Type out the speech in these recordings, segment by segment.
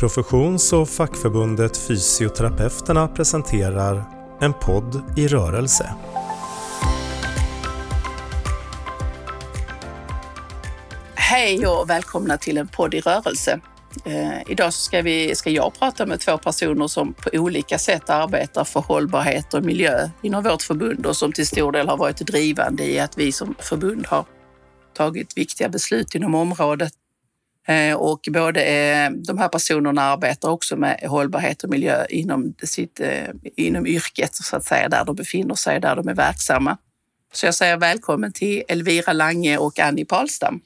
Professions och fackförbundet Fysioterapeuterna presenterar En podd i rörelse. Hej och välkomna till en podd i rörelse. Eh, idag ska, vi, ska jag prata med två personer som på olika sätt arbetar för hållbarhet och miljö inom vårt förbund och som till stor del har varit drivande i att vi som förbund har tagit viktiga beslut inom området. Eh, och både eh, de här personerna arbetar också med hållbarhet och miljö inom, sitt, eh, inom yrket, så att säga, där de befinner sig, där de är verksamma. Så jag säger välkommen till Elvira Lange och Annie Palstam.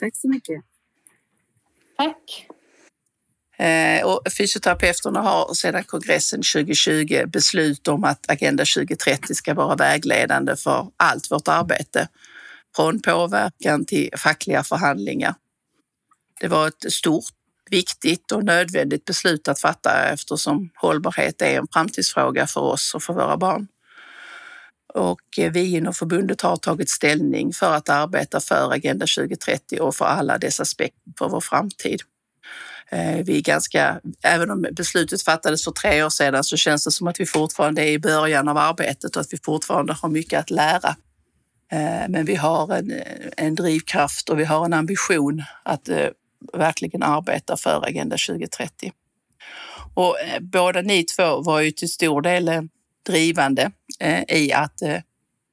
Tack så mycket. Tack. Och fysioterapeuterna har sedan kongressen 2020 beslut om att Agenda 2030 ska vara vägledande för allt vårt arbete. Från påverkan till fackliga förhandlingar. Det var ett stort, viktigt och nödvändigt beslut att fatta eftersom hållbarhet är en framtidsfråga för oss och för våra barn. Och eh, vi inom förbundet har tagit ställning för att arbeta för Agenda 2030 och för alla dess aspekter på vår framtid. Eh, vi är ganska, även om beslutet fattades för tre år sedan så känns det som att vi fortfarande är i början av arbetet och att vi fortfarande har mycket att lära. Eh, men vi har en, en drivkraft och vi har en ambition att verkligen arbeta för Agenda 2030. Och eh, båda ni två var ju till stor del eh, drivande eh, i att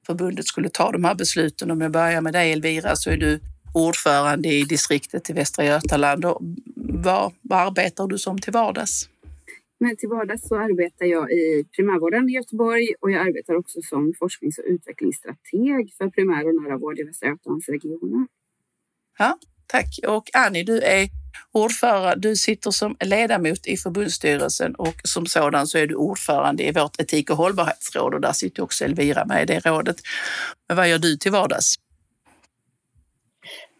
förbundet skulle ta de här besluten. Om jag börjar med dig Elvira så är du ordförande i distriktet i Västra Götaland. Och vad, vad arbetar du som till vardags? Men till vardags så arbetar jag i primärvården i Göteborg och jag arbetar också som forsknings och utvecklingsstrateg för primär och nära vård i Västra Götalandsregionen. Ja, Tack. Och Annie, du är ordförande. Du sitter som ledamot i förbundsstyrelsen och som sådan så är du ordförande i vårt etik och hållbarhetsråd och där sitter också Elvira med i det rådet. Men vad gör du till vardags?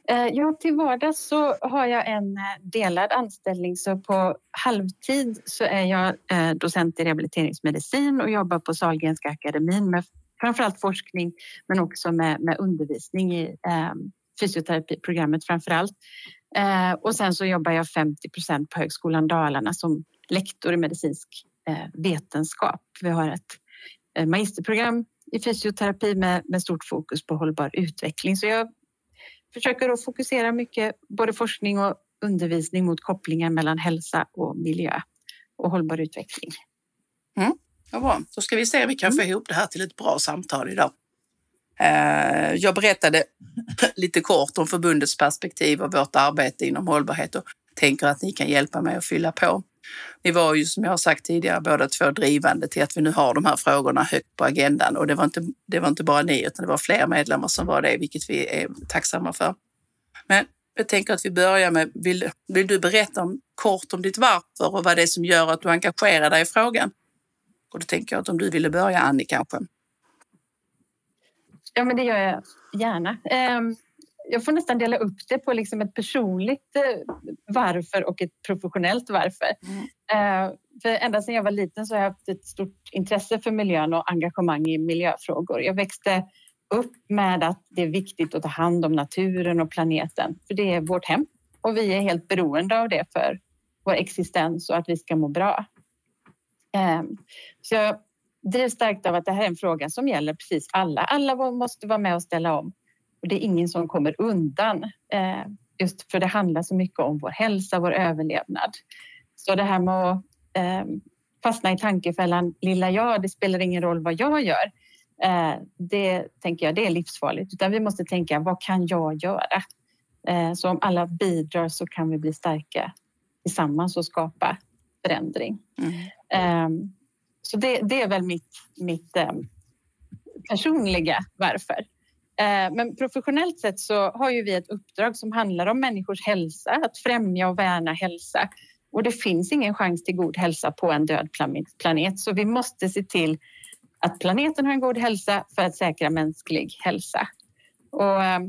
Eh, ja, till vardags så har jag en eh, delad anställning så på halvtid så är jag eh, docent i rehabiliteringsmedicin och jobbar på Sahlgrenska akademin med framförallt forskning men också med, med undervisning i ehm, fysioterapiprogrammet framför allt. Eh, och sen så jobbar jag 50 procent på Högskolan Dalarna som lektor i medicinsk eh, vetenskap. Vi har ett eh, magisterprogram i fysioterapi med, med stort fokus på hållbar utveckling. Så jag försöker att fokusera mycket både forskning och undervisning mot kopplingar mellan hälsa och miljö och hållbar utveckling. Mm, ja, bra. Då ska vi se om vi kan få mm. ihop det här till ett bra samtal idag. Eh, jag berättade lite kort om förbundets perspektiv och vårt arbete inom hållbarhet och tänker att ni kan hjälpa mig att fylla på. Ni var ju som jag har sagt tidigare båda två drivande till att vi nu har de här frågorna högt på agendan och det var inte, det var inte bara ni utan det var fler medlemmar som var det, vilket vi är tacksamma för. Men jag tänker att vi börjar med, vill, vill du berätta om, kort om ditt varför och vad det är som gör att du engagerar dig i frågan? Och då tänker jag att om du ville börja Annie kanske? Ja, men det gör jag gärna. Ehm, jag får nästan dela upp det på liksom ett personligt eh, varför och ett professionellt varför. Mm. Ehm, för ända sedan jag var liten så har jag haft ett stort intresse för miljön och engagemang i miljöfrågor. Jag växte upp med att det är viktigt att ta hand om naturen och planeten, för det är vårt hem och vi är helt beroende av det för vår existens och att vi ska må bra. Ehm, så jag drivs starkt av att det här är en fråga som gäller precis alla. Alla måste vara med och ställa om. Och det är ingen som kommer undan. Eh, just för det handlar så mycket om vår hälsa, vår överlevnad. Så det här med att eh, fastna i tankefällan lilla jag, det spelar ingen roll vad jag gör. Eh, det tänker jag, det är livsfarligt. Utan vi måste tänka, vad kan jag göra? Så om alla bidrar så kan vi bli starka tillsammans och skapa förändring. Mm. Så det, det är väl mitt, mitt eh, personliga varför. Eh, men professionellt sett så har ju vi ett uppdrag som handlar om människors hälsa, att främja och värna hälsa. Och det finns ingen chans till god hälsa på en död planet, så vi måste se till att planeten har en god hälsa för att säkra mänsklig hälsa. Och eh,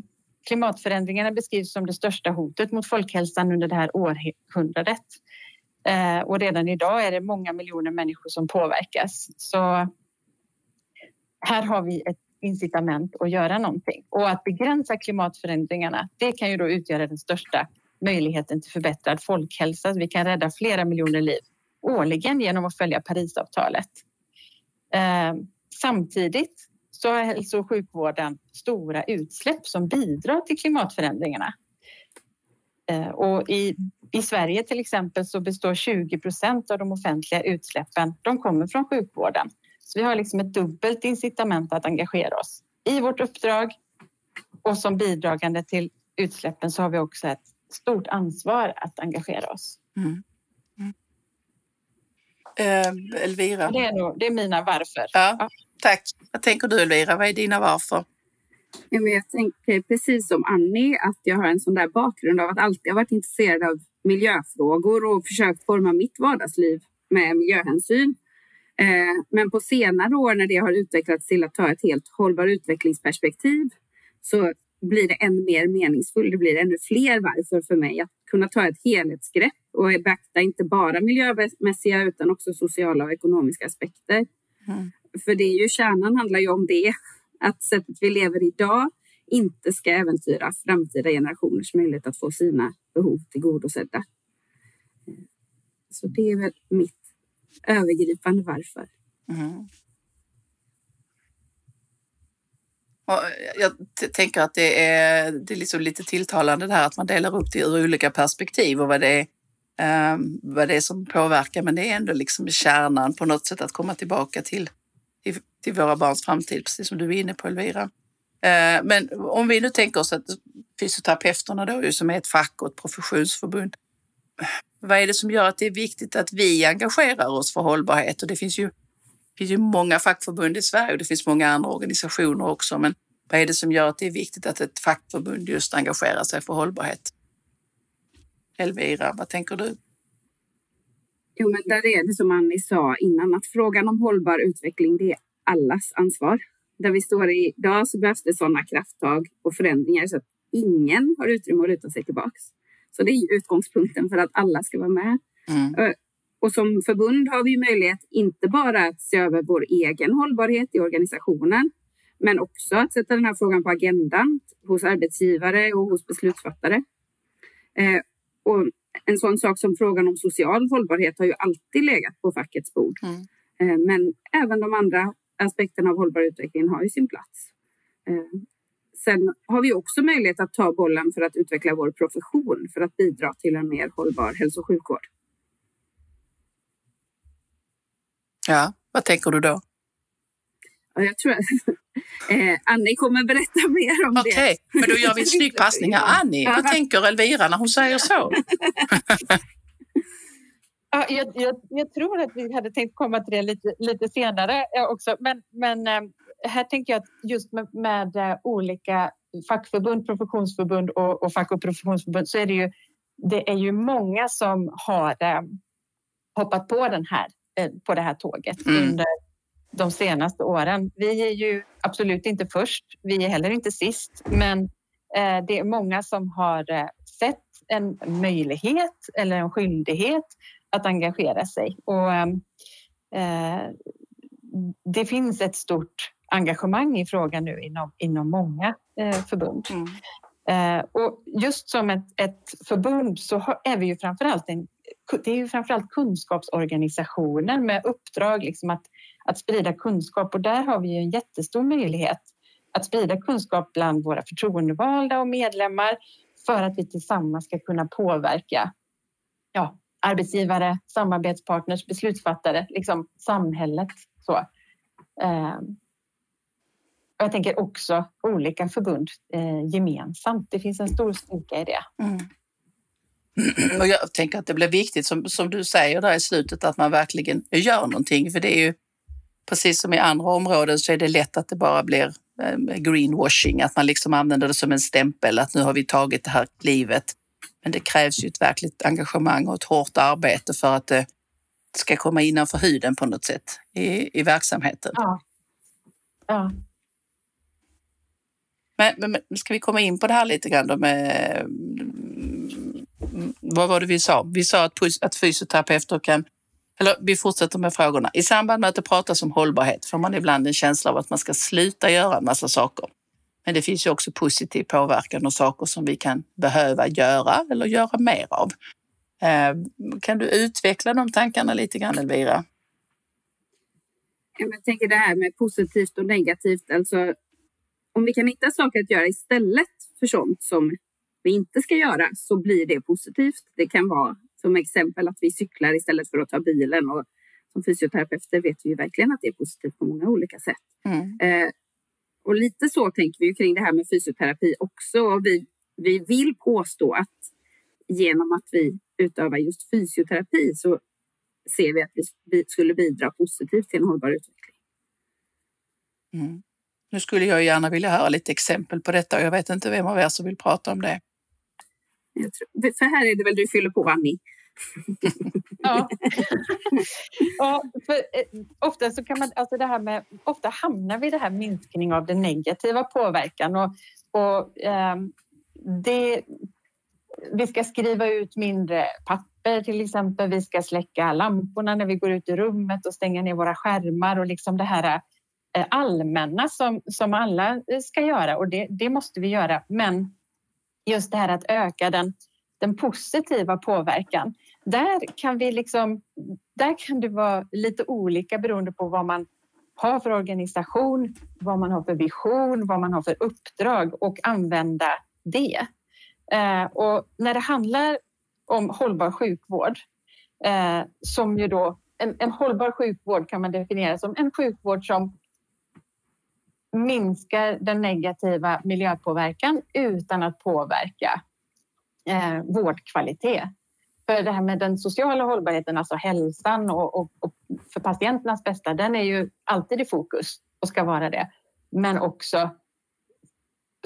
klimatförändringarna beskrivs som det största hotet mot folkhälsan under det här århundradet. Eh, och redan idag är det många miljoner människor som påverkas. Så här har vi ett incitament att göra någonting. Och att begränsa klimatförändringarna, det kan ju då utgöra den största möjligheten till förbättrad folkhälsa. Vi kan rädda flera miljoner liv årligen genom att följa Parisavtalet. Eh, samtidigt så har hälso och sjukvården stora utsläpp som bidrar till klimatförändringarna. Eh, och i, I Sverige till exempel så består 20 procent av de offentliga utsläppen de kommer från sjukvården. Så vi har liksom ett dubbelt incitament att engagera oss. I vårt uppdrag och som bidragande till utsläppen så har vi också ett stort ansvar att engagera oss. Mm. Mm. Uh, Elvira? Det är, nog, det är mina varför. Ja, ja. Tack. Vad tänker du Elvira? Vad är dina varför? Ja, men jag tänker precis som Annie att jag har en sån där bakgrund av att alltid ha varit intresserad av miljöfrågor och försökt forma mitt vardagsliv med miljöhänsyn. Eh, men på senare år när det har utvecklats till att ta ett helt hållbar utvecklingsperspektiv så blir det ännu mer meningsfullt. Det blir ännu fler varför för mig att kunna ta ett helhetsgrepp och beakta inte bara miljömässiga utan också sociala och ekonomiska aspekter. Mm. För det är ju kärnan handlar ju om det, att sättet vi lever idag inte ska äventyra framtida generationers möjlighet att få sina behov tillgodosedda. Så det är väl mitt övergripande varför. Mm. jag tänker att det är, det är liksom lite tilltalande det här att man delar upp det ur olika perspektiv och vad det är, um, vad det är som påverkar. Men det är ändå liksom kärnan på något sätt att komma tillbaka till, till, till våra barns framtid, precis som du är inne på Elvira. Eh, men om vi nu tänker oss att fysioterapeuterna då, som är ett fack och ett professionsförbund, vad är det som gör att det är viktigt att vi engagerar oss för hållbarhet? Och det finns ju det finns ju många fackförbund i Sverige och det finns många andra organisationer också. Men vad är det som gör att det är viktigt att ett fackförbund just engagerar sig för hållbarhet? Elvira, vad tänker du? Jo, men där är det som Annie sa innan, att frågan om hållbar utveckling, det är allas ansvar. Där vi står idag så behövs det sådana krafttag och förändringar så att ingen har utrymme att luta sig tillbaks. Så det är utgångspunkten för att alla ska vara med. Mm. Och som förbund har vi möjlighet inte bara att se över vår egen hållbarhet i organisationen, men också att sätta den här frågan på agendan hos arbetsgivare och hos beslutsfattare. Eh, och en sån sak som frågan om social hållbarhet har ju alltid legat på fackets bord. Mm. Eh, men även de andra aspekterna av hållbar utveckling har ju sin plats. Eh, sen har vi också möjlighet att ta bollen för att utveckla vår profession för att bidra till en mer hållbar hälso och sjukvård. Ja, vad tänker du då? Jag tror att eh, Annie kommer berätta mer om okay, det. Okej, men då gör vi en snygg passning här. Annie, vad tänker Elvira när hon säger så? Ja, jag, jag, jag, tror att vi hade tänkt komma till det lite, lite senare också. Men, men eh, här tänker jag att just med, med eh, olika fackförbund, professionsförbund och, och fack och professionsförbund så är det ju, det är ju många som har eh, hoppat på den här Eh, på det här tåget mm. under de senaste åren. Vi är ju absolut inte först, vi är heller inte sist, men eh, det är många som har eh, sett en möjlighet eller en skyldighet att engagera sig. Och, det finns ett stort engagemang i frågan nu inom, inom många förbund. Mm. och just som ett, ett förbund så är vi ju framförallt en det är ju framförallt kunskapsorganisationer med uppdrag liksom att, att sprida kunskap och där har vi ju en jättestor möjlighet att sprida kunskap bland våra förtroendevalda och medlemmar för att vi tillsammans ska kunna påverka ja, arbetsgivare, samarbetspartners, beslutsfattare, liksom samhället. Så. Eh, jag tänker också olika förbund eh, gemensamt. Det finns en stor styrka i det. Mm. Och jag tänker att det blir viktigt, som, som du säger där i slutet, att man verkligen gör någonting. För det är ju precis som i andra områden så är det lätt att det bara blir eh, greenwashing, att man liksom använder det som en stämpel, att nu har vi tagit det här klivet. Men det krävs ju ett verkligt engagemang och ett hårt arbete för att det ska komma innanför huden på något sätt i, i verksamheten. Ja. ja. Men, men, ska vi komma in på det här lite grann då med vad var det vi sa? Vi sa att, att fysioterapeuter kan eller vi fortsätter med frågorna. I samband med att det pratas om hållbarhet får man ibland en känsla av att man ska sluta göra en massa saker. Men det finns ju också positiv påverkan och saker som vi kan behöva göra eller göra mer av. Eh, kan du utveckla de tankarna lite grann Elvira? Jag tänker det här med positivt och negativt. Alltså, om vi kan hitta saker att göra istället för sånt som vi inte ska göra så blir det positivt. Det kan vara som exempel att vi cyklar istället för att ta bilen. Och som fysioterapeuter vet vi ju verkligen att det är positivt på många olika sätt. Mm. Eh, och lite så tänker vi ju kring det här med fysioterapi också. Och vi, vi vill påstå att genom att vi utövar just fysioterapi så ser vi att vi skulle bidra positivt till en hållbar utveckling. Mm. Nu skulle jag gärna vilja höra lite exempel på detta och jag vet inte vem av er som vill prata om det. Tror, för här är det väl du fyller på, Annie? ja. ja för, eh, ofta så kan man, alltså det här med, ofta hamnar vi i det här minskning av den negativa påverkan och, och eh, det, vi ska skriva ut mindre papper till exempel. Vi ska släcka lamporna när vi går ut i rummet och stänga ner våra skärmar och liksom det här eh, allmänna som, som alla ska göra och det, det måste vi göra. Men just det här att öka den, den positiva påverkan. Där kan, vi liksom, där kan det vara lite olika beroende på vad man har för organisation, vad man har för vision, vad man har för uppdrag och använda det. Eh, och när det handlar om hållbar sjukvård, eh, som ju då en, en, hållbar sjukvård kan man definiera som en sjukvård som minskar den negativa miljöpåverkan utan att påverka eh, vårdkvalitet. För det här med den sociala hållbarheten, alltså hälsan och, och, och, för patienternas bästa, den är ju alltid i fokus och ska vara det. Men också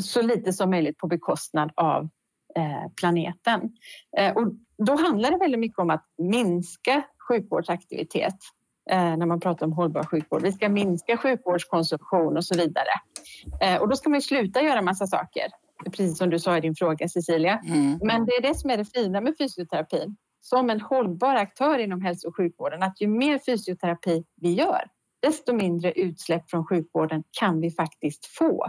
så lite som möjligt på bekostnad av eh, planeten. Eh, och då handlar det väldigt mycket om att minska sjukvårdsaktivitet när man pratar om hållbar sjukvård. Vi ska minska sjukvårdskonsumtion och så vidare. Eh, och då ska man sluta göra massa saker, precis som du sa i din fråga Cecilia. Mm. Men det är det som är det fina med fysioterapin. Som en hållbar aktör inom hälso och sjukvården, att ju mer fysioterapi vi gör, desto mindre utsläpp från sjukvården kan vi faktiskt få.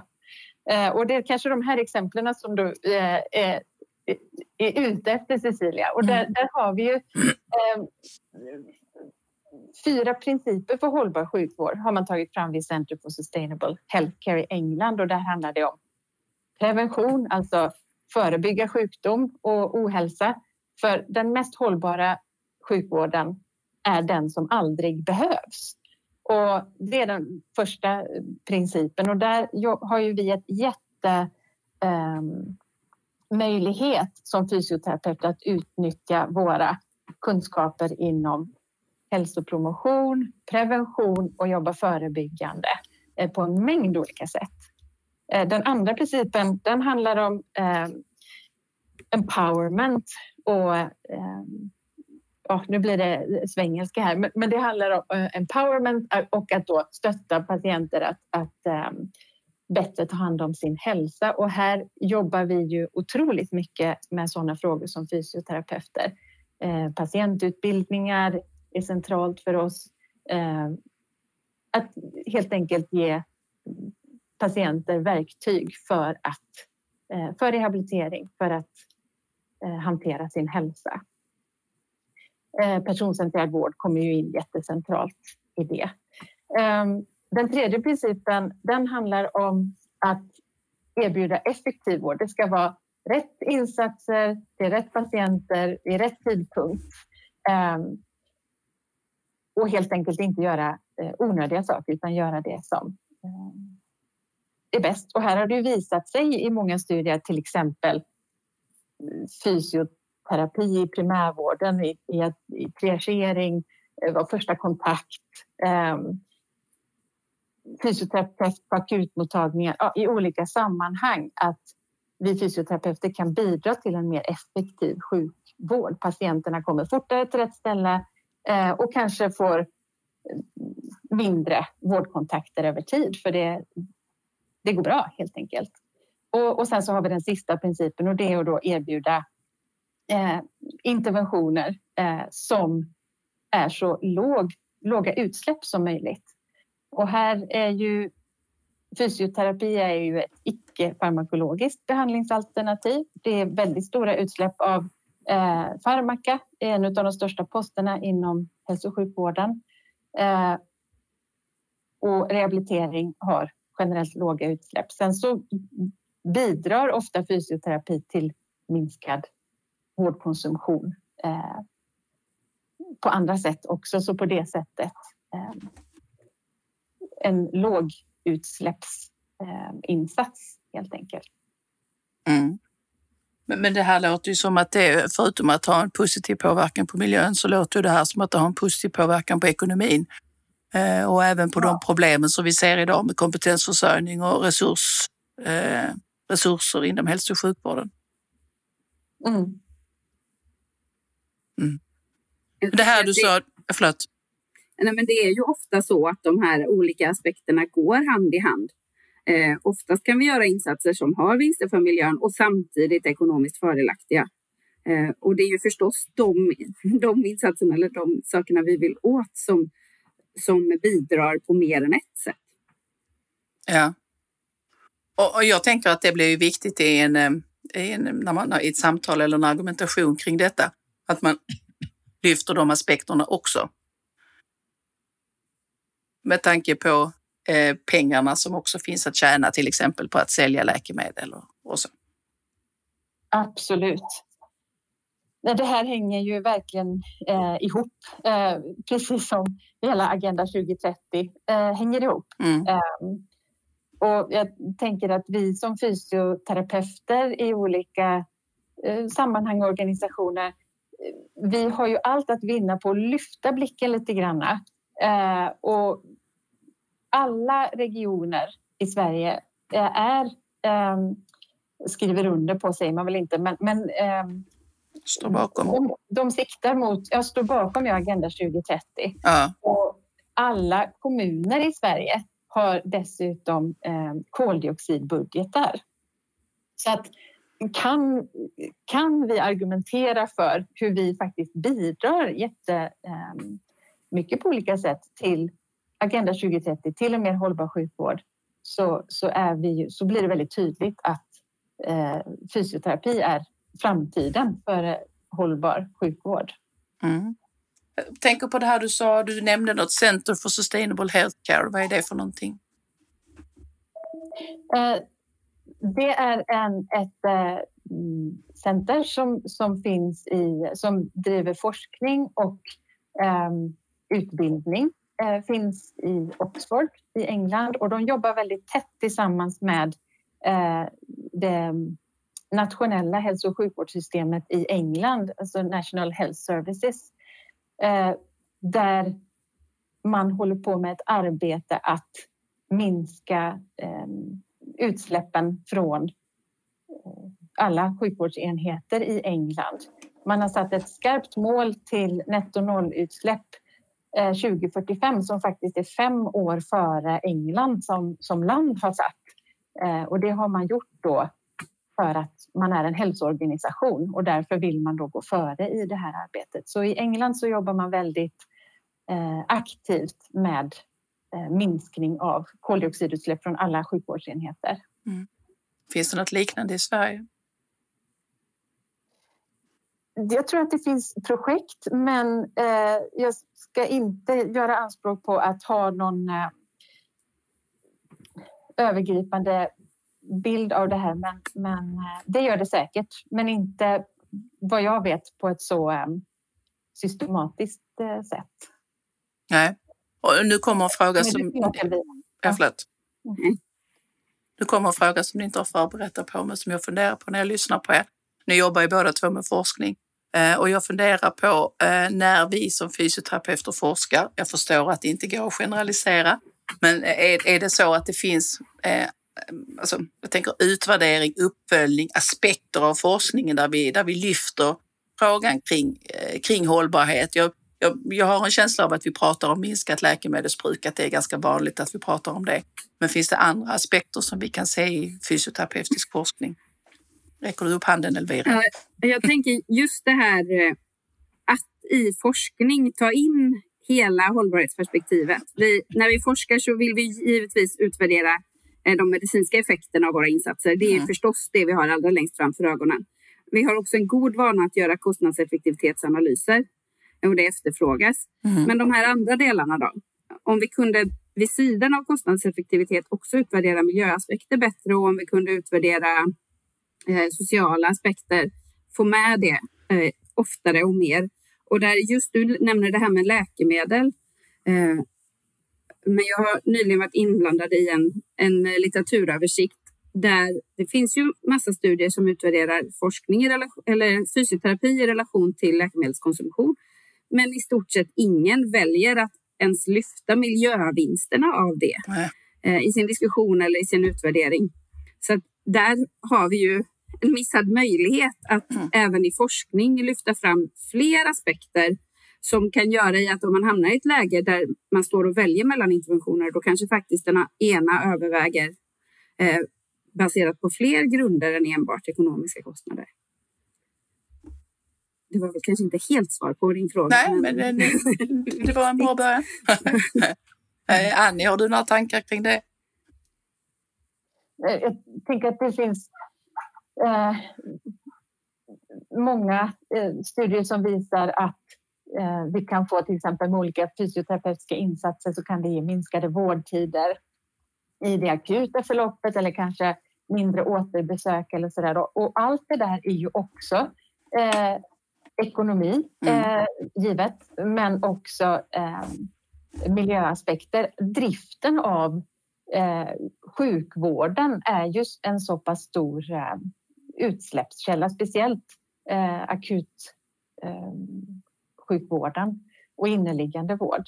Eh, och det är kanske de här exemplen som du eh, är, ute efter Cecilia. Och där, mm. där har vi ju eh, fyra principer för hållbar sjukvård har man tagit fram vid Center for Sustainable Healthcare i England och där handlar det om prevention, alltså förebygga sjukdom och ohälsa. För den mest hållbara sjukvården är den som aldrig behövs. Och det är den första principen och där har ju vi ett jätte um, möjlighet som fysioterapeut att utnyttja våra kunskaper inom hälsopromotion, prevention och jobba förebyggande eh, på en mängd olika sätt. Eh, den andra principen den handlar om eh, empowerment och eh, ja, nu blir det svengelska här, men, men det handlar om eh, empowerment och att då stötta patienter att, att um, bättre ta hand om sin hälsa. Och här jobbar vi ju otroligt mycket med sådana frågor som fysioterapeuter. Eh, patientutbildningar är centralt för oss. Eh, att helt enkelt ge patienter verktyg för, att, eh, för rehabilitering, för att eh, hantera sin hälsa. Eh, personcentrerad vård kommer ju in jättecentralt i det. Ehm, den tredje principen den handlar om att erbjuda effektiv vård. Det ska vara rätt insatser till rätt patienter i rätt tidpunkt. Ehm, och helt enkelt inte göra eh, onödiga saker utan göra det som eh, är bäst. Och här har det visat sig i många studier, till exempel mm, fysioterapi i primärvården, i, i, i triagering, eh, var första kontakt, eh, fysioterapeut på akutmottagningar, ja, i olika sammanhang att vi fysioterapeuter kan bidra till en mer effektiv sjukvård. Patienterna kommer fortare till rätt ställe Eh, och kanske får mindre vårdkontakter över tid för det, det går bra helt enkelt. Och, och sen så har vi den sista principen och det är att då erbjuda eh, interventioner eh, som är så låg, låga utsläpp som möjligt. Och här är ju fysioterapi är ju ett icke-farmakologiskt behandlingsalternativ. Det är väldigt stora utsläpp av eh, farmaka, en av de största posterna inom hälso och sjukvården. Eh, och rehabilitering har generellt låga utsläpp. Sen så bidrar ofta fysioterapi till minskad vårdkonsumtion eh, på andra sätt också. Så på det sättet eh, en lågutsläppsinsats eh, helt enkelt. Mm. Men, men det här låter ju som att det, förutom att ha en positiv påverkan på miljön, så låter det här som att det har en positiv påverkan på ekonomin. Eh, och även på ja. de problemen som vi ser idag med kompetensförsörjning och resurs, eh, resurser inom hälso och sjukvården. Mm. Mm. Det här du sa, förlåt. Nej, men det är ju ofta så att de här olika aspekterna går hand i hand. Eh, oftast kan vi göra insatser som har vinster för miljön och samtidigt ekonomiskt fördelaktiga. Eh, och det är ju förstås de, de insatserna eller de sakerna vi vill åt som, som bidrar på mer än ett sätt. Ja. Och, och jag tänker att det blir ju viktigt i, en, eh, i, en, när man, i ett samtal eller en argumentation kring detta, att man lyfter de aspekterna också. Med tanke på pengarna som också finns att tjäna till exempel på att sälja läkemedel och, så. Absolut. Det här hänger ju verkligen eh, ihop, eh, precis som hela Agenda 2030 eh, hänger ihop. Mm. Ehm, och jag tänker att vi som fysioterapeuter i olika eh, sammanhang och organisationer, eh, vi har ju allt att vinna på att lyfta blicken lite granna. Eh, och alla regioner i Sverige är, ehm, skriver under på, säger man väl inte, men, men ehm, Står bakom. De, de siktar mot, jag står bakom jag Agenda 2030. Ja. Och alla kommuner i Sverige har dessutom eh, koldioxidbudgetar. Så att kan, kan vi argumentera för hur vi faktiskt bidrar jättemycket eh, på olika sätt till Agenda 2030, till en mer hållbar sjukvård, så, så, är vi, så blir det väldigt tydligt att eh, fysioterapi är framtiden för hållbar sjukvård. Mm. Jag tänker på det här du sa, du nämnde något Center for Sustainable Healthcare. Vad är det för någonting? Eh, det är en, ett eh, center som, som finns i, som driver forskning och eh, utbildning. Eh, finns i Oxford i England och de jobbar väldigt tätt tillsammans med eh, det nationella hälso och sjukvårdssystemet i England, alltså National Health Services, eh, där man håller på med ett arbete att minska eh, utsläppen från eh, alla sjukvårdsenheter i England. Man har satt ett skarpt mål till netto nollutsläpp Eh, 2045 som faktiskt är fem år före England som, som land har satt. Eh, och det har man gjort då för att man är en hälsoorganisation och därför vill man då gå före i det här arbetet. Så i England så jobbar man väldigt eh, aktivt med eh, minskning av koldioxidutsläpp från alla sjukvårdsenheter. Mm. Finns det något liknande i Sverige? Jag tror att det finns projekt, men eh, jag ska inte göra anspråk på att ha någon eh, övergripande bild av det här, men, men eh, det gör det säkert. Men inte vad jag vet på ett så um, systematiskt uh, sätt. Nej, och nu kommer en fråga som... Ja, förlåt. Mm. Nu kommer en fråga som ni inte har förberett på, men som jag funderar på när jag lyssnar på er. Nu jobbar ju båda två med forskning eh, och jag funderar på eh, när vi som fysioterapeuter forskar. Jag förstår att det inte går att generalisera, men är, är det så att det finns eh, alltså, jag tänker utvärdering, uppföljning, aspekter av forskningen där vi, där vi lyfter frågan kring, kring hållbarhet. Jag, jag, jag, har en känsla av att vi pratar om minskat läkemedelsbruk, att det är ganska vanligt att vi pratar om det. Men finns det andra aspekter som vi kan se i fysioterapeutisk forskning? Räcker du upp handen Elvira? Jag tänker just det här eh, att i forskning ta in hela hållbarhetsperspektivet. Vi, när vi forskar så vill vi givetvis utvärdera de medicinska effekterna av våra insatser. Det är mm. förstås det vi har allra längst fram för ögonen. Vi har också en god vana att göra kostnadseffektivitetsanalyser och det efterfrågas. Mm. Men de här andra delarna då? Om vi kunde vid sidan av kostnadseffektivitet också utvärdera miljöaspekter bättre och om vi kunde utvärdera eh, sociala aspekter, få med det eh, oftare och mer. Och där just du nämner det här med läkemedel. Eh, men jag har nyligen varit inblandad i en, en litteraturöversikt där det finns ju massa studier som utvärderar forskning i relation, eller fysioterapi i relation till läkemedelskonsumtion. Men i stort sett ingen väljer att ens lyfta miljövinsterna av det eh, i sin diskussion eller i sin utvärdering. Så där har vi ju en missad möjlighet att mm. även i forskning lyfta fram fler aspekter som kan göra i att om man hamnar i ett läge där man står och väljer mellan interventioner, då kanske faktiskt den ena överväger eh, baserat på fler grunder än enbart ekonomiska kostnader. Det var väl kanske inte helt svar på din fråga. Nej, men, men det, det, var en bra början. Eh, Annie, har du några tankar kring det? Eh, jag tänker att det finns eh, många eh, studier som visar att eh, vi kan få till exempel med olika fysioterapeutiska insatser så kan det ge minskade vårdtider i det akuta förloppet eller kanske mindre återbesök eller så där. Och allt det där är ju också eh, ekonomi, mm. eh, givet, men också eh, miljöaspekter. Driften av eh, sjukvården är just en så pass stor utsläppskälla, speciellt eh, akut eh, sjukvården och inneliggande vård.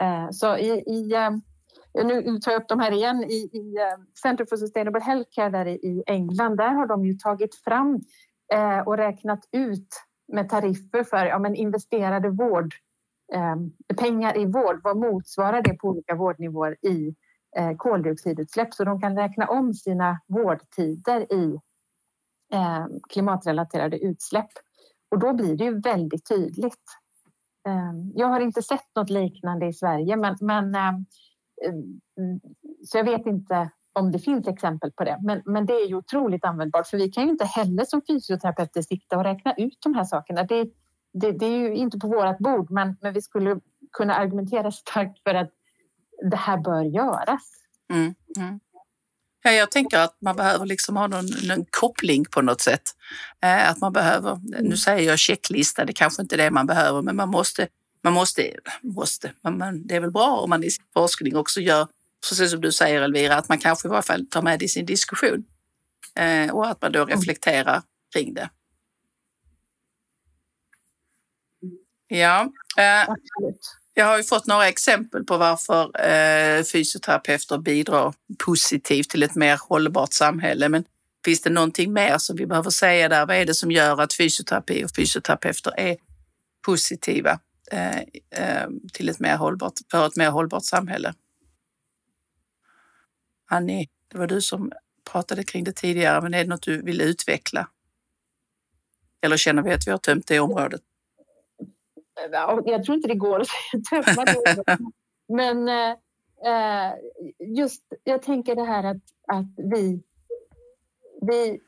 Eh, så i, i eh, nu tar jag upp de här igen i, i eh, Center for Sustainable Healthcare där i England. Där har de ju tagit fram eh, och räknat ut med tariffer för ja, men investerade vård, eh, pengar i vård. Vad motsvarar det på olika vårdnivåer i eh, koldioxidutsläpp? Så de kan räkna om sina vårdtider i eh, klimatrelaterade utsläpp. Och då blir det ju väldigt tydligt. Eh, jag har inte sett något liknande i Sverige, men, men eh, eh, så jag vet inte om det finns exempel på det. Men, men det är ju otroligt användbart för vi kan ju inte heller som fysioterapeuter sitta och räkna ut de här sakerna. Det, det, det är ju inte på vårt bord, men, men vi skulle kunna argumentera starkt för att det här bör göras. Mm, mm. Ja, jag tänker att man behöver liksom ha någon, någon koppling på något sätt. Eh, att man behöver, mm. nu säger jag checklista, det kanske inte är det man behöver, men man måste, man måste, måste man, man, det är väl bra om man i sin forskning också gör precis som du säger Elvira, att man kanske i varje fall tar med det i sin diskussion eh, och att man då mm. reflekterar kring det. Ja, eh, jag har ju fått några exempel på varför eh, fysioterapeuter bidrar positivt till ett mer hållbart samhälle. Men finns det någonting mer som vi behöver säga där? Vad är det som gör att fysioterapi och fysioterapeuter är positiva eh, eh, till ett mer hållbart, för ett mer hållbart samhälle? Annie, det var du som pratade kring det tidigare, men är det något du vill utveckla? Eller känner vi att vi har tömt det området? Jag tror inte det går att tömma det. men eh, eh, just, jag tänker det här att, att vi, vi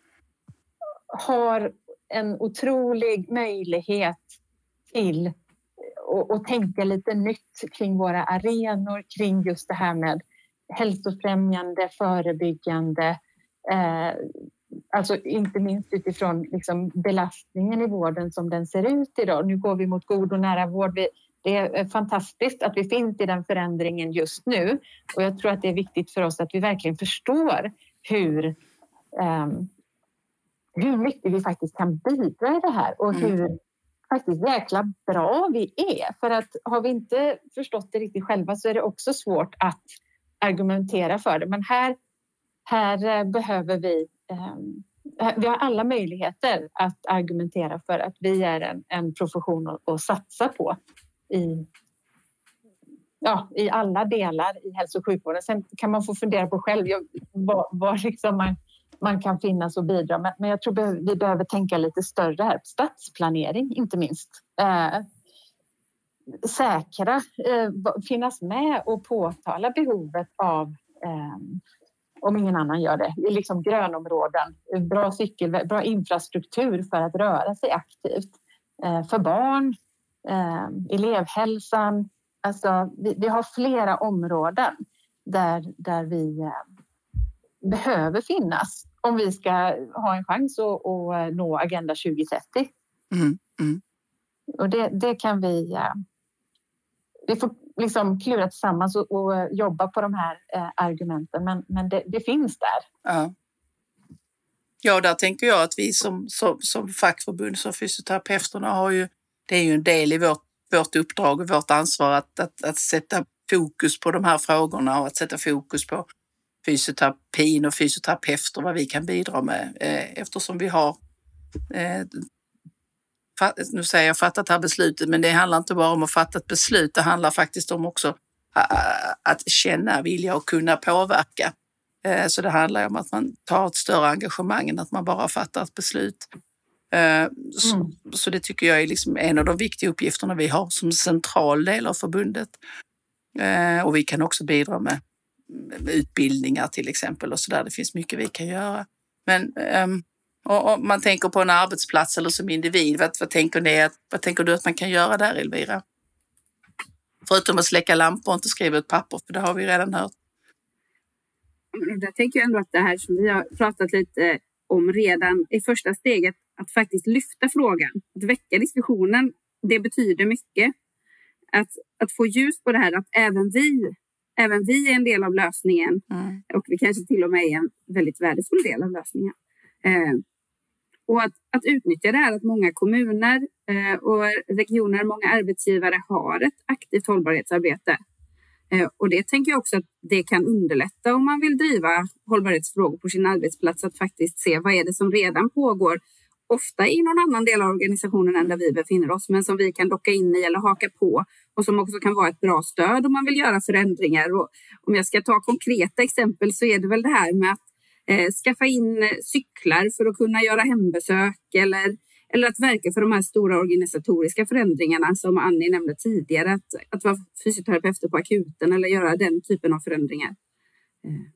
har en otrolig möjlighet till att tänka lite nytt kring våra arenor, kring just det här med hälsofrämjande, förebyggande. Eh, alltså inte minst utifrån liksom belastningen i vården som den ser ut idag. Nu går vi mot god och nära vård. Det är fantastiskt att vi finns i den förändringen just nu och jag tror att det är viktigt för oss att vi verkligen förstår hur eh, hur mycket vi faktiskt kan bidra i det här och mm. hur faktiskt jäkla bra vi är. För att har vi inte förstått det riktigt själva så är det också svårt att argumentera för det. Men här, här eh, behöver vi... Ehm, eh, vi har alla möjligheter att argumentera för att vi är en, en profession att, att satsa på i, ja, i alla delar i hälso och sjukvården. Sen kan man få fundera på själv var, var liksom man, man kan finnas och bidra. Men, men jag tror vi behöver tänka lite större här. Stadsplanering, inte minst. Eh, säkra, eh, finnas med och påtala behovet av, eh, om ingen annan gör det. Liksom grönområden, bra cykel, bra infrastruktur för att röra sig aktivt. Eh, för barn, eh, elevhälsan. Alltså, vi, vi har flera områden där, där vi eh, behöver finnas om vi ska ha en chans att, att nå Agenda 2030. Mm, mm. Och det, det, kan vi... Vi får liksom klura tillsammans och, och jobba på de här eh, argumenten, men, men det, det finns där. Ja. Ja, där tänker jag att vi som, som, som fackförbund, som fysioterapeuterna har ju, det är ju en del i vårt, vårt uppdrag och vårt ansvar att, att, att sätta fokus på de här frågorna och att sätta fokus på fysioterapin och fysioterapeuter, vad vi kan bidra med eh, eftersom vi har eh, nu säger jag fattat det här beslutet, men det handlar inte bara om att fatta ett beslut. Det handlar faktiskt om också att känna, vilja och kunna påverka. Eh, så det handlar om att man tar ett större engagemang än att man bara fattar ett beslut. Mm. Så det tycker jag är liksom en av de viktiga uppgifterna vi har som central del av förbundet. Och vi kan också bidra med utbildningar till exempel och så där. Det finns mycket vi kan göra. Men om man tänker på en arbetsplats eller som individ, vad, vad, tänker ni, vad tänker du att man kan göra där Elvira? Förutom att släcka lampor och inte skriva ut papper, för det har vi redan hört. Jag tänker ändå att det här som vi har pratat lite om redan är första steget att faktiskt lyfta frågan, att väcka diskussionen. Det betyder mycket. Att, att få ljus på det här att även vi även vi är en del av lösningen mm. och vi kanske till och med är en väldigt värdefull del av lösningen. Eh, och att, att utnyttja det här att många kommuner eh, och regioner, många arbetsgivare har ett aktivt hållbarhetsarbete. Eh, och det tänker jag också att det kan underlätta om man vill driva hållbarhetsfrågor på sin arbetsplats, att faktiskt se vad är det som redan pågår ofta i någon annan del av organisationen än där vi befinner oss, men som vi kan docka in i eller haka på och som också kan vara ett bra stöd om man vill göra förändringar. Och om jag ska ta konkreta exempel så är det väl det här med att skaffa in cyklar för att kunna göra hembesök eller, eller att verka för de här stora organisatoriska förändringarna som Annie nämnde tidigare, att, att vara fysioterapeuter på akuten eller göra den typen av förändringar. Eh,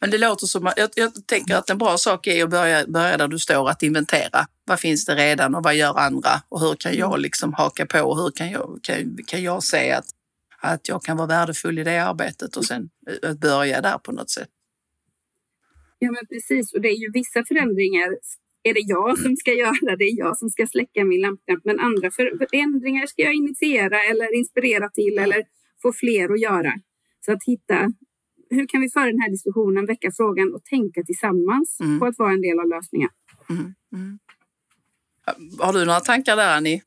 men det låter som, jag, jag tänker att en bra sak är att börja, börja där du står, att inventera. Vad finns det redan och vad gör andra? Och hur kan jag mm. liksom haka på? Och hur kan jag, kan, kan jag se att, att jag kan vara värdefull i det arbetet och sen eh, börja där på något sätt? Ja, men precis. Och det är ju vissa förändringar är det jag som ska göra, det är jag som ska släcka min lampknapp. Men andra förändringar ska jag initiera eller inspirera till eller få fler att göra. Så att hitta hur kan vi föra den här diskussionen, väcka frågan och tänka tillsammans mm. på att vara en del av lösningen. Mm. Mm. Har du några tankar där, Annie?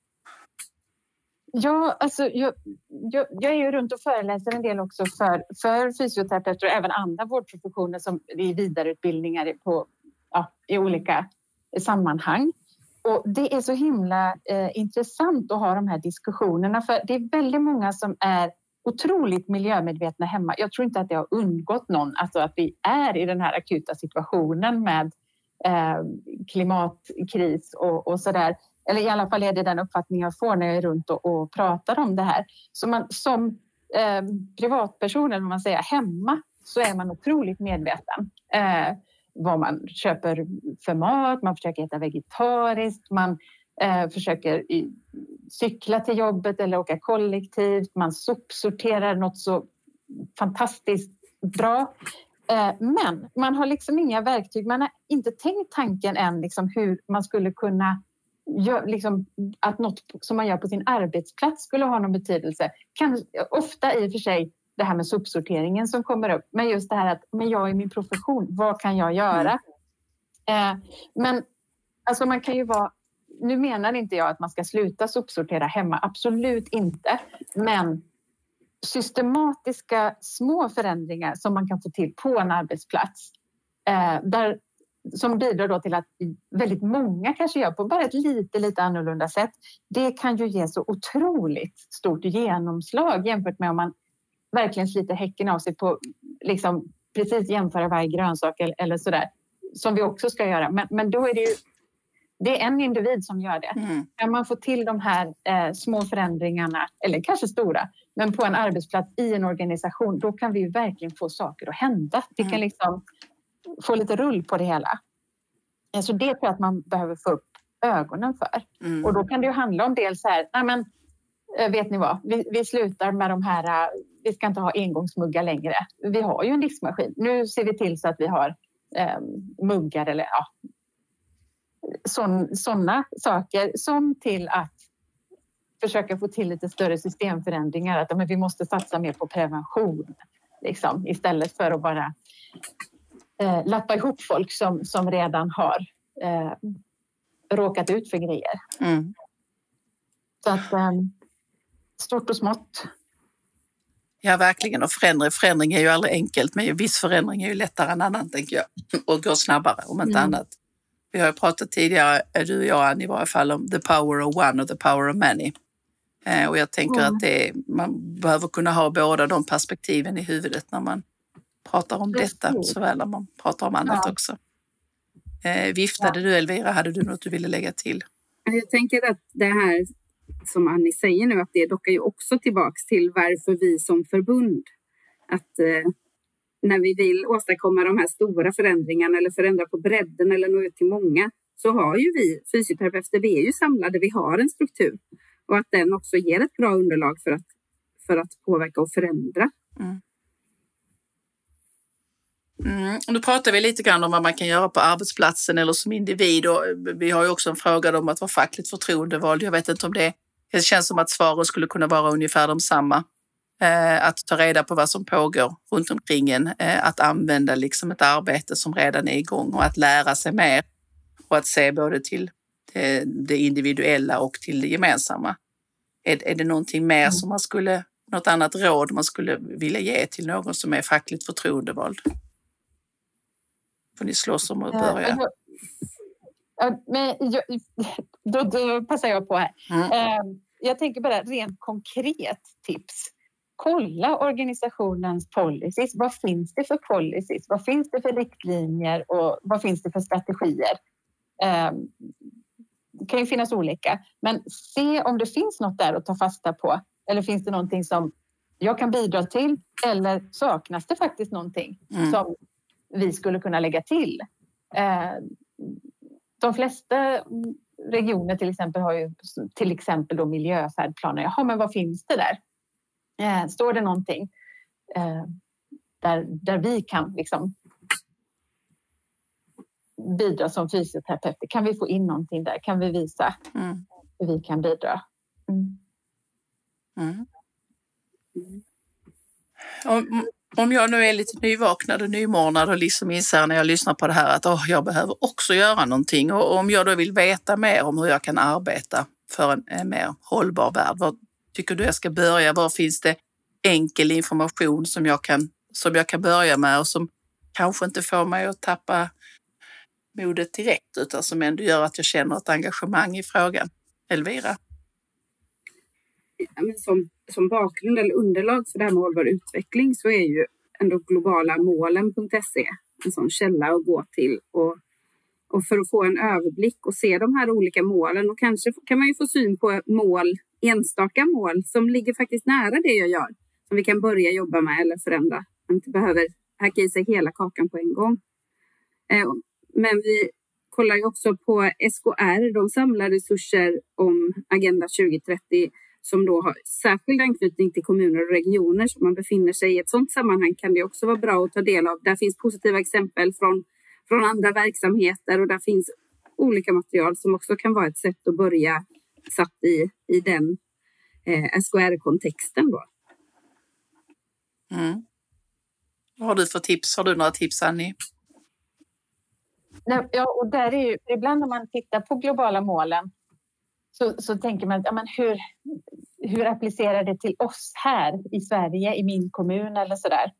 Ja, alltså, jag, jag, jag, är ju runt och föreläser en del också för, för fysioterapeuter och även andra vårdprofessioner som är vidareutbildningar på, ja, i olika sammanhang. Och det är så himla eh, intressant att ha de här diskussionerna för det är väldigt många som är otroligt miljömedvetna hemma. Jag tror inte att det har undgått någon, alltså att vi är i den här akuta situationen med eh, klimatkris och, och så där. Eller i alla fall är det den uppfattning jag får när jag är runt och, och pratar om det här. Så man, som eh, privatperson, eller man säger hemma, så är man otroligt medveten. Eh, vad man köper för mat, man försöker äta vegetariskt, man eh, försöker cykla till jobbet eller åka kollektivt. Man sopsorterar något så fantastiskt bra. Eh, men man har liksom inga verktyg. Man har inte tänkt tanken än liksom hur man skulle kunna gör, liksom, att något som man gör på sin arbetsplats skulle ha någon betydelse. Kan, ofta i och för sig det här med sopsorteringen som kommer upp, men just det här att men jag är min profession, vad kan jag göra? Mm. Eh, men alltså man kan ju vara nu menar inte jag att man ska sluta sopsortera hemma, absolut inte. Men systematiska små förändringar som man kan få till på en arbetsplats eh, där, som bidrar då till att väldigt många kanske gör på bara ett lite, lite annorlunda sätt. Det kan ju ge så otroligt stort genomslag jämfört med om man verkligen sliter häcken av sig på liksom precis jämföra varje grönsak eller, eller sådär som vi också ska göra. Men, men då är det ju det är en individ som gör det. Mm. Kan man få till de här eh, små förändringarna, eller kanske stora, Men på en arbetsplats i en organisation, då kan vi verkligen få saker att hända. Vi kan mm. liksom få lite rull på det hela. Så det tror jag att man behöver få upp ögonen för. Mm. Och då kan det ju handla om dels här, nej men eh, vet ni vad, vi, vi slutar med de här, eh, vi ska inte ha engångsmuggar längre. Vi har ju en diskmaskin. Nu ser vi till så att vi har eh, muggar eller ja, sådana saker som till att försöka få till lite större systemförändringar. Att men vi måste satsa mer på prevention liksom, istället för att bara eh, lappa ihop folk som, som redan har eh, råkat ut för grejer. Mm. Så att eh, stort och smått. Ja, verkligen. Och förändring, förändring är ju aldrig enkelt, men viss förändring är ju lättare än annan, tänker jag. Och går snabbare, om inte mm. annat. Vi har ju pratat tidigare, du och jag Annie, i varje fall om the power of one och the power of many. Eh, och jag tänker mm. att det, man behöver kunna ha båda de perspektiven i huvudet när man pratar om detta, såväl när man pratar om annat ja. också. Eh, viftade ja. du Elvira, hade du något du ville lägga till? Jag tänker att det här som Annie säger nu, att det dockar ju också tillbaks till varför vi som förbund, att eh, när vi vill åstadkomma de här stora förändringarna eller förändra på bredden eller nå ut till många, så har ju vi fysioterapeuter, vi är ju samlade, vi har en struktur och att den också ger ett bra underlag för att, för att påverka och förändra. Mm. Mm. Nu pratar vi lite grann om vad man kan göra på arbetsplatsen eller som individ och vi har ju också en fråga om att vara fackligt förtroendevald. Jag vet inte om det, det känns som att svaren skulle kunna vara ungefär de samma. Eh, att ta reda på vad som pågår runt omkring en, eh, att använda liksom ett arbete som redan är igång och att lära sig mer och att se både till det, det individuella och till det gemensamma. Är, är det någonting mer mm. som man skulle, något annat råd man skulle vilja ge till någon som är fackligt förtroendevald? Får ni slåss om att börja. Ja, men jag, då, då, passar jag på här. Mm. Jag tänker bara rent konkret tips. Kolla organisationens policies. Vad finns det för policies? Vad finns det för riktlinjer och vad finns det för strategier? Ehm, det kan ju finnas olika, men se om det finns något där att ta fasta på. Eller finns det någonting som jag kan bidra till? Eller saknas det faktiskt någonting mm. som vi skulle kunna lägga till. Eh, de flesta regioner till exempel har ju till exempel då miljöfärdplaner. Jaha, men vad finns det där? Eh, står det någonting eh, där, där vi kan liksom bidra som fysioterapeuter? Kan vi få in någonting där? Kan vi visa mm. hur vi kan bidra? Mm. Mm. mm om jag nu är lite nyvaknad och nymornad och liksom inser när jag lyssnar på det här att oh, jag behöver också göra någonting och om jag då vill veta mer om hur jag kan arbeta för en, en mer hållbar värld, var tycker du jag ska börja? Var finns det enkel information som jag kan, som jag kan börja med och som kanske inte får mig att tappa modet direkt utan som ändå gör att jag känner ett engagemang i frågan? Elvira? som, som bakgrund eller underlag för det här med hållbar utveckling så är ju ändå globalamålen.se en sån källa att gå till och, och för att få en överblick och se de här olika målen och kanske kan man ju få syn på mål, enstaka mål som ligger faktiskt nära det jag gör som vi kan börja jobba med eller förändra. Man inte behöver hacka i sig hela kakan på en gång. Eh, men vi kollar ju också på SKR, de samlar resurser om Agenda 2030 som då har särskild anknytning till kommuner och regioner. Så man befinner sig i ett sådant sammanhang kan det också vara bra att ta del av. Där finns positiva exempel från, från andra verksamheter och där finns olika material som också kan vara ett sätt att börja satt i, i den eh, SKR-kontexten. Då. Mm. Vad har du för tips? Har du några tips, Annie? Ja, och där är ju, ibland när man tittar på globala målen så, så tänker man ja, men hur, hur applicerar det till oss här i Sverige, i min kommun eller så där?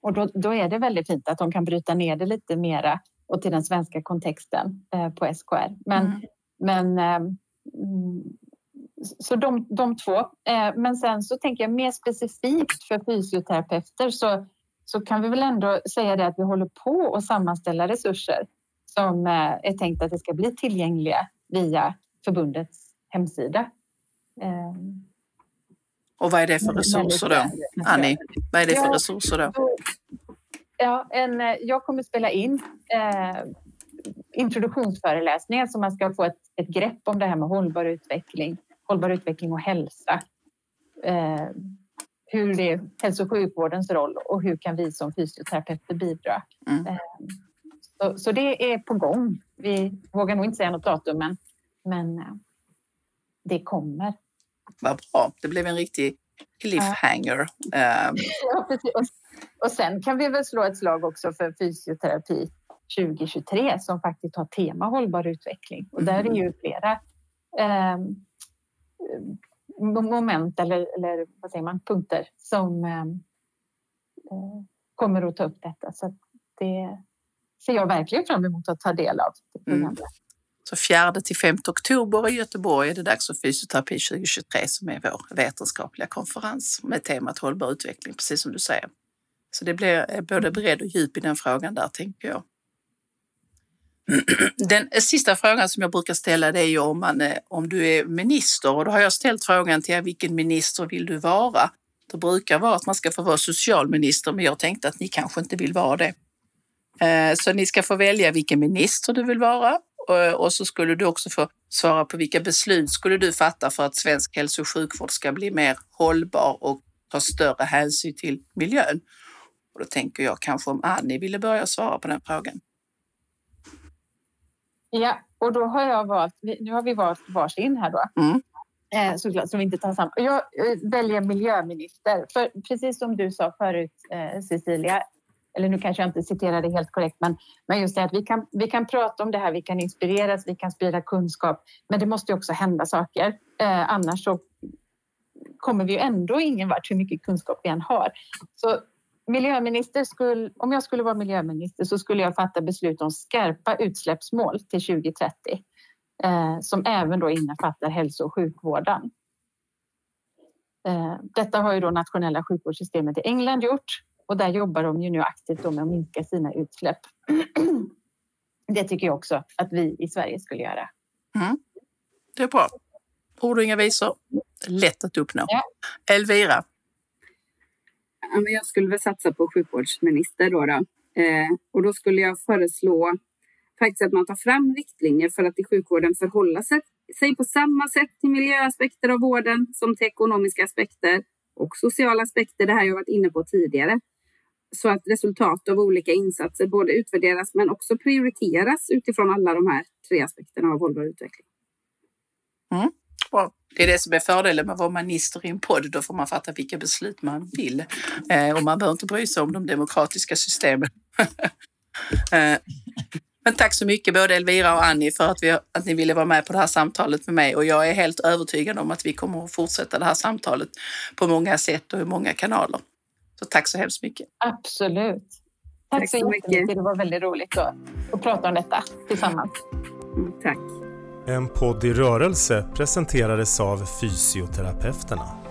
Och då, då är det väldigt fint att de kan bryta ner det lite mera och till den svenska kontexten eh, på SKR. Men, mm. men eh, så de, de två. Eh, men sen så tänker jag mer specifikt för fysioterapeuter så, så kan vi väl ändå säga det att vi håller på att sammanställa resurser som eh, är tänkt att det ska bli tillgängliga via förbundets hemsida. Ehm. Och vad är det för resurser då? Annie, vad är det för Ja, resurser då? Ja, en, eh, jag kommer spela in eh, introduktionsföreläsningar så man ska få ett, ett grepp om det här med hållbar utveckling, hållbar utveckling och hälsa. Eh, hur det är hälso och sjukvårdens roll och hur kan vi som fysioterapeuter bidra? Mm. Eh, så, så det är på gång. Vi vågar nog inte säga något datum, men, men eh, det kommer. Vad bra. Det blev en riktig cliffhanger. Ja, precis. Och, och sen kan vi väl slå ett slag också för fysioterapi 2023 som faktiskt har tema hållbar utveckling. Och där är ju flera eh, moment eller, eller vad säger man, punkter som eh, eh, kommer att ta upp detta. Så det ser jag verkligen fram emot att ta del av. Det programmet. Så 4 till 5 oktober i Göteborg är det dags för Fysioterapi 2023 som är vår vetenskapliga konferens med temat hållbar utveckling, precis som du säger. Så det blir eh, både bredd och djup i den frågan där, tänker jag. Den eh, sista frågan som jag brukar ställa det är ju om, man, eh, om du är minister och då har jag ställt frågan till er, vilken minister vill du vara? Det brukar vara att man ska få vara socialminister, men jag tänkte att ni kanske inte vill vara det. Så ni ska få välja vilken minister du vill vara och- och så skulle du också få svara på vilka beslut skulle du fatta för att svensk hälso och sjukvård ska bli mer hållbar och ta större hänsyn till miljön. Och då tänker jag kanske om Annie ville börja svara på den frågan. Ja, och då har jag valt, nu har vi valt varsin här då. Mm. Eh, såklart, som inte tar samma. Jag eh, väljer miljöminister. För precis som du sa förut, eh, Cecilia, eller nu kanske jag inte citerar det helt korrekt, men, men just det att vi kan, vi kan prata om det här, vi kan inspireras, vi kan sprida kunskap, men det måste ju också hända saker. Eh, annars så kommer vi ju ändå ingen vart hur mycket kunskap vi än har. Så miljöminister skulle, om jag skulle vara miljöminister så skulle jag fatta beslut om skarpa utsläppsmål till 2030 eh, som även då innefattar hälso och sjukvården. Eh, detta har ju då nationella sjukvårdssystemet i England gjort och där jobbar de ju nu aktivt med att minska sina utsläpp. Det tycker jag också att vi i Sverige skulle göra. Det är bra. Ord och inga visor. Lätt att uppnå. Ja. Elvira. Jag skulle väl satsa på sjukvårdsminister då. då. Eh, och då skulle jag föreslå faktiskt att man tar fram riktlinjer för att i sjukvården förhålla sig, sig på samma sätt till miljöaspekter av vården som till ekonomiska aspekter och sociala aspekter. Det här har jag varit inne på tidigare. Så att resultat av olika insatser både utvärderas men också prioriteras utifrån alla de här tre aspekterna av hållbar utveckling. Mm. Bra. Det är det som är fördelen med att vara minister i en podd. Då får man fatta vilka beslut man vill. Eh, och man behöver inte bry sig om de demokratiska systemen. eh, men tack så mycket både Elvira och Annie för att, vi, att ni ville vara med på det här samtalet med mig. Och jag är helt övertygad om att vi kommer att fortsätta det här samtalet på många sätt och i många kanaler. Så tack så hemskt mycket. Absolut. Tack, Tack så så jättemycket. mycket. Det var väldigt roligt att, att prata om detta tillsammans. Mm, tack. En podd i rörelse presenterades av Fysioterapeuterna.